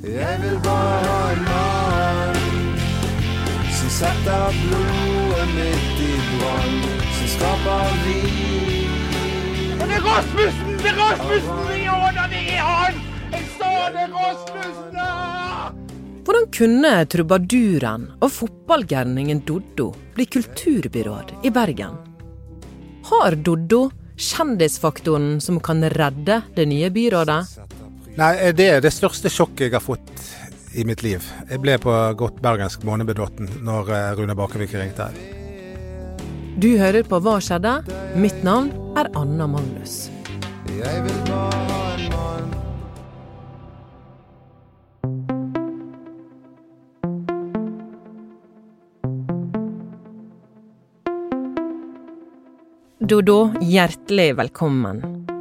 Jeg vil bare ha en mann som setter blodet mitt i brann, som skaper liv. Og det er Rasmussen! Det er Rasmussen! I årene det er han! Jeg sa det, Rasmussen! Hvordan kunne trubaduren og fotballgærningen Doddo bli kulturbyråd i Bergen? Har Doddo kjendisfaktoren som kan redde det nye byrådet? Nei, det er det største sjokket jeg har fått i mitt liv. Jeg ble på godt bergensk månebedåtten når eh, Rune Bakervik ringte. Du hører på Hva skjedde? Mitt navn er Anna Magnus. Jeg vil bare ha en mann Dodo, hjertelig velkommen.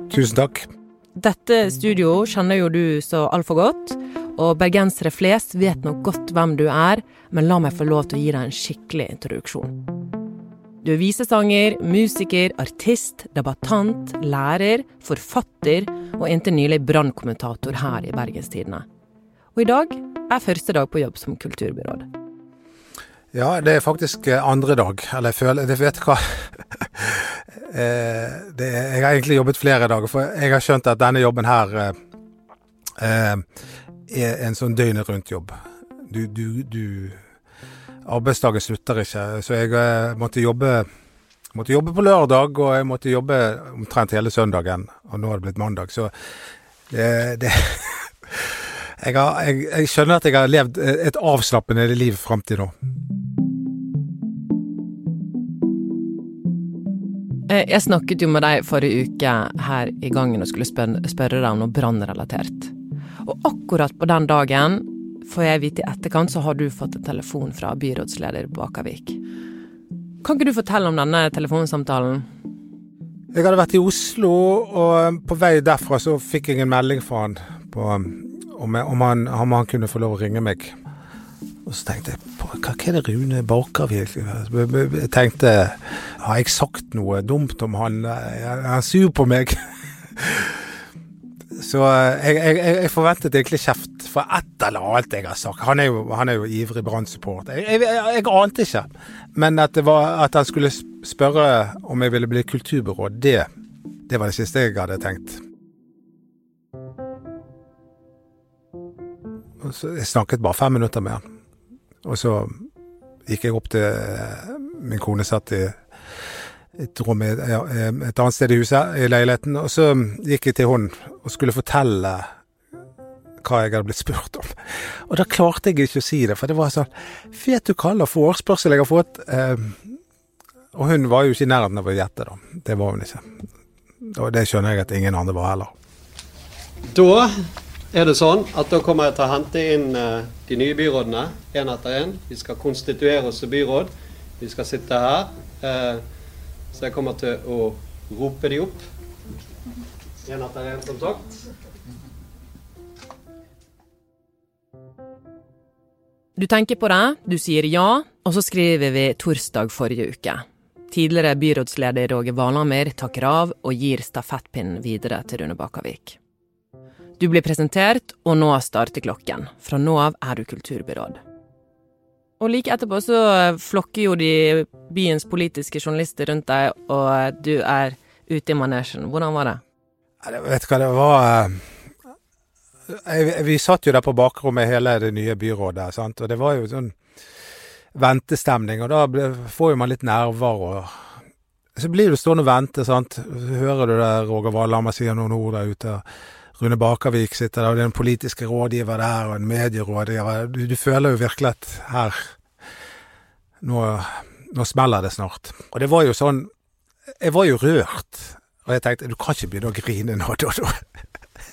Tusen takk. Dette studio kjenner jo du så altfor godt, og bergensere flest vet nok godt hvem du er, men la meg få lov til å gi deg en skikkelig introduksjon. Du er visesanger, musiker, artist, debattant, lærer, forfatter og inntil nylig brannkommentator her i Bergenstidene. Og i dag er første dag på jobb som kulturbyråd. Ja, det er faktisk andre dag. Eller jeg vet hva Eh, det, Jeg har egentlig jobbet flere dager, for jeg har skjønt at denne jobben her eh, eh, er en sånn døgnet rundt-jobb. Du, du, du Arbeidsdagen slutter ikke, så jeg eh, måtte jobbe måtte jobbe på lørdag, og jeg måtte jobbe omtrent hele søndagen. Og nå har det blitt mandag, så det, det jeg, har, jeg, jeg skjønner at jeg har levd et avslappende liv fram til nå. Jeg snakket jo med deg forrige uke her i gangen og skulle spørre deg om noe brannrelatert. Og akkurat på den dagen, får jeg vite i etterkant, så har du fått en telefon fra byrådsleder Bakervik. Kan ikke du fortelle om denne telefonsamtalen? Jeg hadde vært i Oslo, og på vei derfra så fikk jeg en melding fra han på, om, jeg, om, han, om han kunne få lov å ringe meg. Og så tenkte jeg på hva, er det Rune Bakervik Jeg tenkte har jeg sagt noe dumt om han? Han sur på meg? Så jeg, jeg, jeg forventet egentlig kjeft for et eller annet jeg har sagt. Han er jo, han er jo ivrig Brann-supporter. Jeg, jeg, ante ikke. Men at, var, at han skulle spørre om jeg ville bli kulturbyråd, det, det var det siste jeg hadde tenkt. Så jeg snakket bare fem minutter med han. Og så gikk jeg opp til min kone satt i et rom i, et annet sted i huset, i leiligheten. Og så gikk jeg til hun og skulle fortelle hva jeg hadde blitt spurt om. Og da klarte jeg ikke å si det, for det var sånn Vet du hva slags forespørsel jeg har fått? Eh, og hun var jo ikke i nærheten av å gjette, da. Det var hun ikke. Og det skjønner jeg at ingen andre var heller. Da er det sånn at da kommer jeg til å hente inn eh, de nye byrådene én etter én. Vi skal konstituere oss som byråd. Vi skal sitte her. Eh, så jeg kommer til å rope de opp. Én etter én, som sagt. Du tenker på det, du sier ja, og så skriver vi torsdag forrige uke. Tidligere byrådsleder Roger Valhammer takker av og gir stafettpinnen videre til Rune Bakervik. Du blir presentert, og nå starter klokken. Fra nå av er du kulturbyråd. Og like etterpå så flokker jo de byens politiske journalister rundt deg, og du er ute i manesjen. Hvordan var det? Jeg vet du hva, det var eh, jeg, Vi satt jo der på bakrommet hele det nye byrådet, sant? og det var jo sånn ventestemning. Og da ble, får jo man litt nerver, og så blir du stående og vente, sant. Hører du det Roger Valhammer sier noen ord der ute. Rune Bakervik sitter der, og det er en politisk rådgiver der, og en medierådgiver. Du, du føler jo virkelig at her nå, nå smeller det snart. Og det var jo sånn Jeg var jo rørt. Og jeg tenkte du kan ikke begynne å grine nå, Doddo.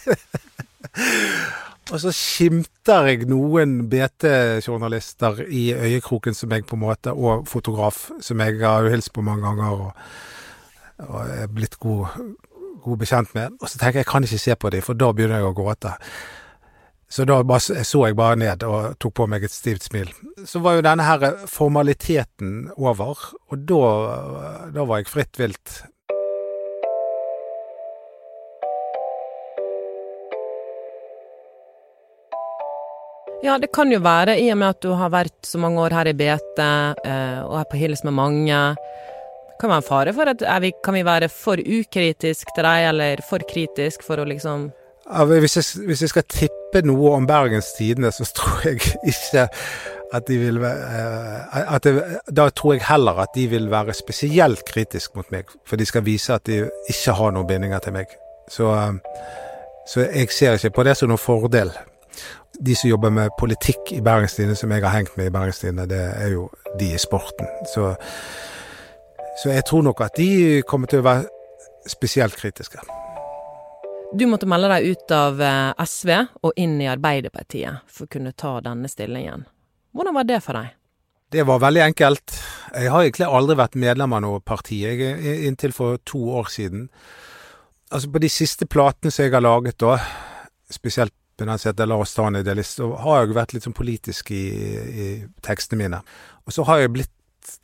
og så skimter jeg noen BT-journalister i øyekroken som jeg på en måte, og fotograf som jeg har hilst på mange ganger. og og er blitt god, god bekjent med. Og så tenker jeg jeg kan ikke se på dem, for da begynner jeg å gråte. Så da bare, så jeg bare ned og tok på meg et stivt smil. Så var jo denne her formaliteten over, og da, da var jeg fritt vilt. Ja, det kan jo være, i og med at du har vært så mange år her i BT eh, og er på hils med mange. Kan være en fare for at vi, kan vi være for ukritisk til deg, eller for kritisk for å liksom hvis, jeg, hvis, jeg, skal tippe noe om Bergens Tidende, så tror jeg ikke at de vil eh, det, Da tror jeg heller at de vil være spesielt kritisk mot meg, for de skal vise at de ikke har noen bindinger til meg. Så, så jeg ser ikke på det som noen fordel de som jobber med politikk i Bergens Tidende, som jeg har hengt med i Bergens Tidende, det er jo de i sporten. Så, så jeg tror nok at de kommer til å være spesielt kritiske. Du måtte melde deg ut av eh, SV og inn i Arbeiderpartiet for å kunne ta denne stillingen. Hvordan var det for deg? Det var veldig enkelt. Jeg har egentlig aldri vært medlem av noe parti, jeg, inntil for to år siden. Altså På de siste platene som jeg har laget da, spesielt Benazet La oss ta en idealist, så har jeg vært litt sånn politisk i, i tekstene mine. Og så har jeg blitt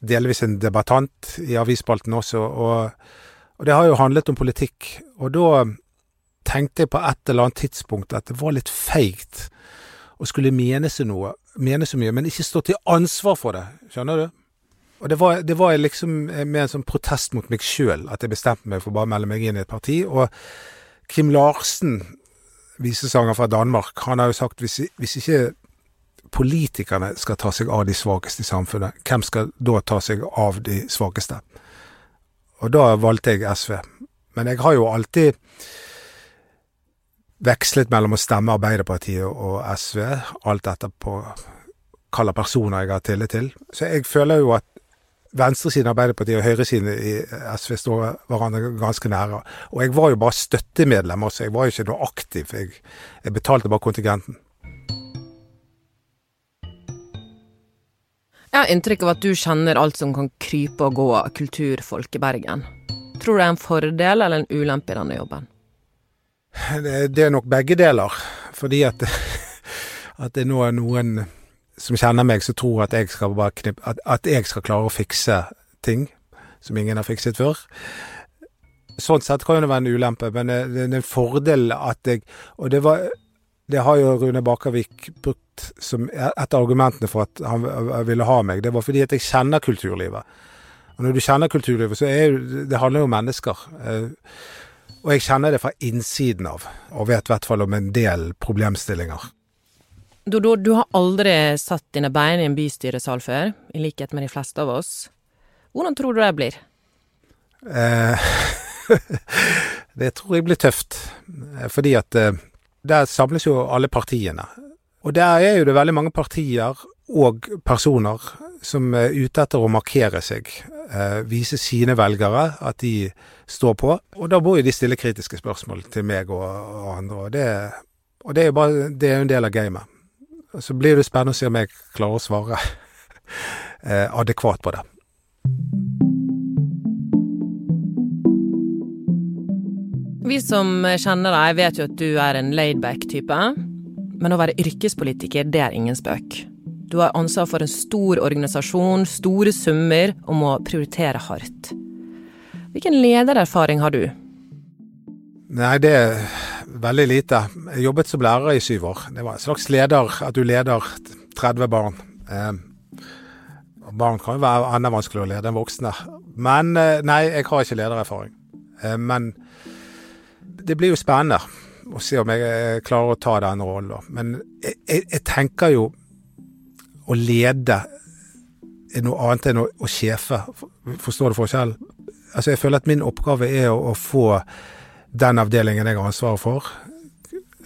delvis en debattant i avisspalten også, og, og, det har jo handlet om politikk. Og da tenkte jeg på et eller annet tidspunkt at det var litt feigt å skulle mene noe, mene så mye, men ikke stå til ansvar for det. Skjønner du? Og det var, det var liksom med en sånn protest mot meg sjøl at jeg bestemte meg for å bare melde meg inn i et parti. Og Kim Larsen visesanger fra Danmark, han har jo sagt hvis, hvis ikke politikerne skal ta seg av de svakeste i samfunnet, hvem skal da ta seg av de svakeste? Og da valgte jeg SV. Men jeg har jo alltid vekslet mellom å stemme Arbeiderpartiet og SV, alt etter på hvilke personer jeg har tillit til. Så jeg føler jo at venstresiden av Arbeiderpartiet og høyresiden i SV står hverandre ganske nære. Og jeg var jo bare støttemedlem også, jeg var jo ikke noe aktiv. Jeg, jeg betalte bare kontingenten. Inntrykk av at du kjenner alt som kan krype og gå av kulturfolk i Bergen. Tror du det er en fordel eller en ulempe i denne jobben? Det, er nok begge deler. Fordi at, at det nå er noen som kjenner meg, som tror at jeg skal knippe at, at, jeg skal klare å fikse ting som ingen har fikset før. Sånn sett kan det være en ulempe, men det er en fordel at jeg Og det var det har jo Rune Bakervik brukt som et av argumentene for at han ville ha meg. Det var fordi at jeg kjenner kulturlivet. Og når du kjenner kulturlivet, så er det handler jo om mennesker. Eh, og jeg kjenner det fra innsiden av, og vet i hvert fall om en del problemstillinger. Dodo, du har aldri satt dine bein i en bystyresal før, i likhet med de fleste av oss. Hvordan tror du det blir? Eh, det tror jeg blir tøft. Eh, fordi at eh, der samles jo alle partiene. Og der er jo det veldig mange partier og personer som er ute etter å markere seg. Eh, vise sine velgere at de står på. Og da må jo de stille kritiske spørsmål til meg og, og andre. Og det, og det er jo bare, det er en del av gamet. Så blir det spennende å se om jeg klarer å svare eh, adekvat på det. Vi som kjenner deg, vet jo at du er en laidback-type. Men å være yrkespolitiker, det er ingen spøk. Du har ansvar for en stor organisasjon, store summer, og må prioritere hardt. Hvilken ledererfaring har du? Nei, det er Veldig lite. Jeg jobbet som lærer i syv år. Det var en slags leder, at du leder 30 barn. Eh, barn kan jo være enda vanskeligere å lede enn voksne. Men eh, nei, jeg har ikke ledererfaring. Eh, men det blir jo spennende å se om jeg eh, klarer å ta den rollen. Men jeg, jeg, jeg, tenker jo å lede er noe annet enn å, å sjefe. Forstår du forskjellen? Altså, jeg føler at min oppgave er å, å få den avdelingen jeg har ansvaret for,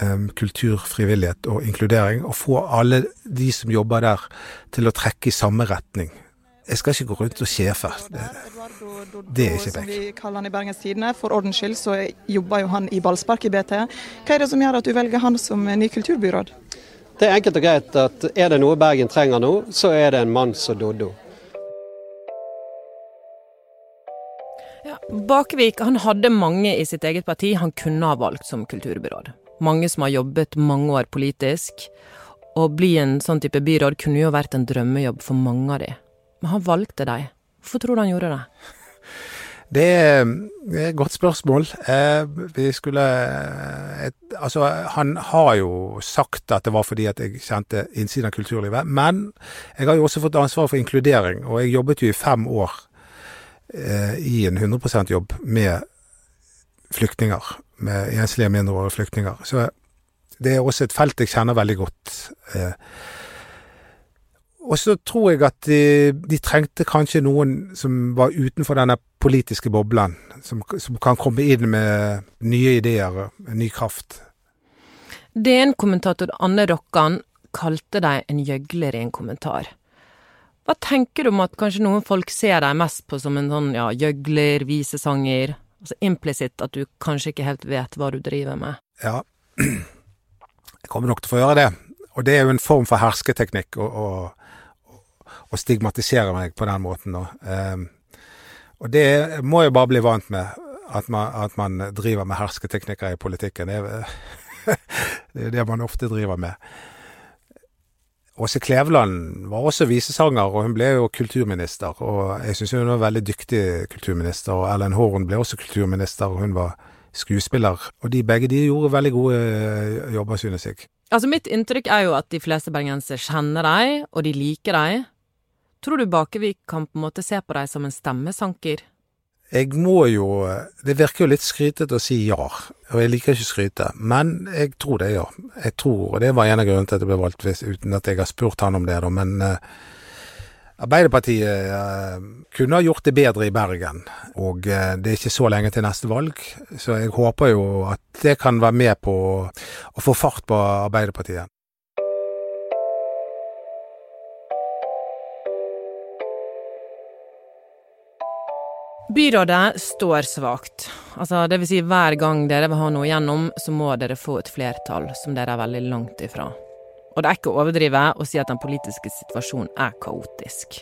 um, kultur, frivillighet og inkludering, og få alle de som jobber der til å trekke i samme retning. Jeg skal ikke gå rundt og sjefe. Det, det er ikke Som vi kaller han i Bergens Tidende. For ordens skyld så jobber jo han i ballspark i BT. Hva er det som gjør at du velger han som ny kulturbyråd? Det er enkelt og greit at er det noe Bergen trenger nå, så er det en mann som Doddo. Bakevik han hadde mange i sitt eget parti han kunne ha valgt som kulturbyråd. Mange som har jobbet mange år politisk. Å bli en sånn type byråd kunne jo vært en drømmejobb for mange av de. Men han valgte deg. Hvorfor tror du han gjorde det? Det er et godt spørsmål. Eh, vi skulle et, Altså, han har jo sagt at det var fordi at jeg kjente innsiden av kulturlivet. Men jeg har jo også fått ansvar for inkludering, og jeg jobbet jo i fem år eh, i en 100 %-jobb med flyktninger. Med enslige mindreårige flyktninger. Så det er også et felt jeg kjenner veldig godt. Eh, og så tror jeg at de, de, trengte kanskje noen som var utenfor denne politiske boblen, som, som kan komme inn med nye ideer, ny kraft. DN-kommentator Anne Rokkan kalte deg en gjøgler i en kommentar. Hva tenker du om at kanskje noen folk ser deg mest på som en sånn ja, gjøgler, visesanger? Altså implisitt at du kanskje ikke helt vet hva du driver med? Ja, jeg kommer nok til å få gjøre det. Og det er jo en form for hersketeknikk og, å, å stigmatisere meg på den måten. Og, eh, og det må jeg bare bli vant med, at man, at man driver med hersketeknikker i politikken. Det er, det er det man ofte driver med. Åse Kleveland var også visesanger, og hun ble jo kulturminister. Og jeg syns hun var veldig dyktig kulturminister. Og Ellen Horn ble også kulturminister, og hun var skuespiller. Og de begge de gjorde veldig gode eh, jobber, synes jeg. Altså Mitt inntrykk er jo at de fleste bergensere kjenner deg, og de liker deg. Tror du Bakevik kan på en måte se på deg som en stemmesanker? Jeg må jo Det virker jo litt skrytete å si ja, og jeg liker ikke å skryte, men jeg tror det, ja. Jeg tror, og det var en av grunnene til at jeg ble valgt, uten at jeg har spurt han om det, da. Men uh, Arbeiderpartiet eh, kunne ha gjort det bedre i Bergen, og eh, det er ikke så lenge til neste valg. Så jeg håper jo at det kan være med på å få fart på Arbeiderpartiet. Byrådet står svakt. Altså, det vil si hver gang dere vil ha noe igjennom, så må dere få et flertall som dere er veldig langt ifra. Og det er ikke å overdrive å si at den politiske situasjonen er kaotisk.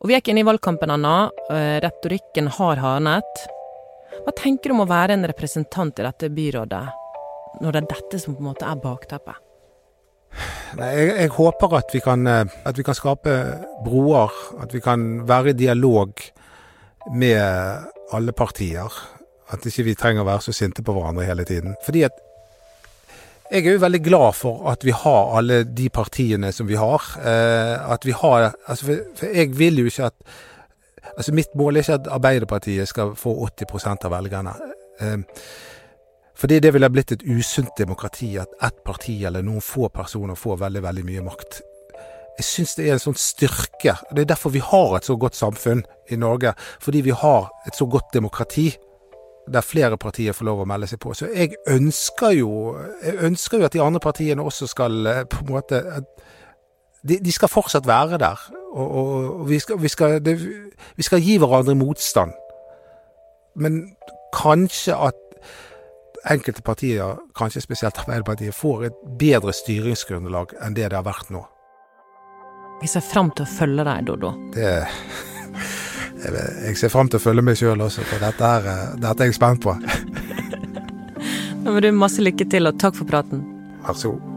Og vi er ikke inne i valgkampen ennå. Eh, retorikken har hardnet. Hva tenker du om å være en representant i dette byrådet, når det er dette som på en måte er bakteppet? Jeg, jeg, håper at vi, kan, eh, at vi kan skape broer, at vi kan være i dialog med alle partier. At ikke vi trenger å være så sinte på hverandre hele tiden. Fordi at jeg er jo veldig glad for at vi har alle de partiene som vi har. Eh, at vi har altså for, for, jeg vil jo ikke at Altså mitt mål er ikke at Arbeiderpartiet skal få 80 av velgerne. Eh, fordi det ville blitt et usunt demokrati at ett parti eller noen få personer får veldig, veldig mye makt jeg syns det er en sånn styrke. Det er derfor vi har et så godt samfunn i Norge. Fordi vi har et så godt demokrati der flere partier får lov å melde seg på. Så jeg ønsker jo, jeg ønsker jo at de andre partiene også skal eh, på en måte De, de skal fortsatt være der. Og, og, og vi, skal, vi, skal, det, vi skal gi hverandre motstand. Men kanskje at enkelte partier, kanskje spesielt Arbeiderpartiet, får et bedre styringsgrunnlag enn det det har vært nå. Jeg ser fram til å følge deg, Doddo. Det Jeg ser fram til å følge meg sjøl også, for dette, er, eh, dette er jeg spent på. Nå må du masse lykke til, og takk for praten. Vær så god.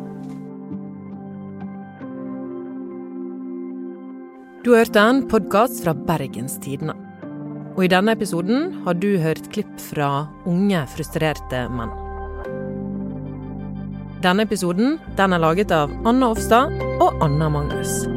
Du har hørt en podkast fra Bergenstidene. Og i denne episoden har du hørt klipp fra unge, frustrerte menn. Denne episoden den er laget av Anna Offstad og Anna Magnus.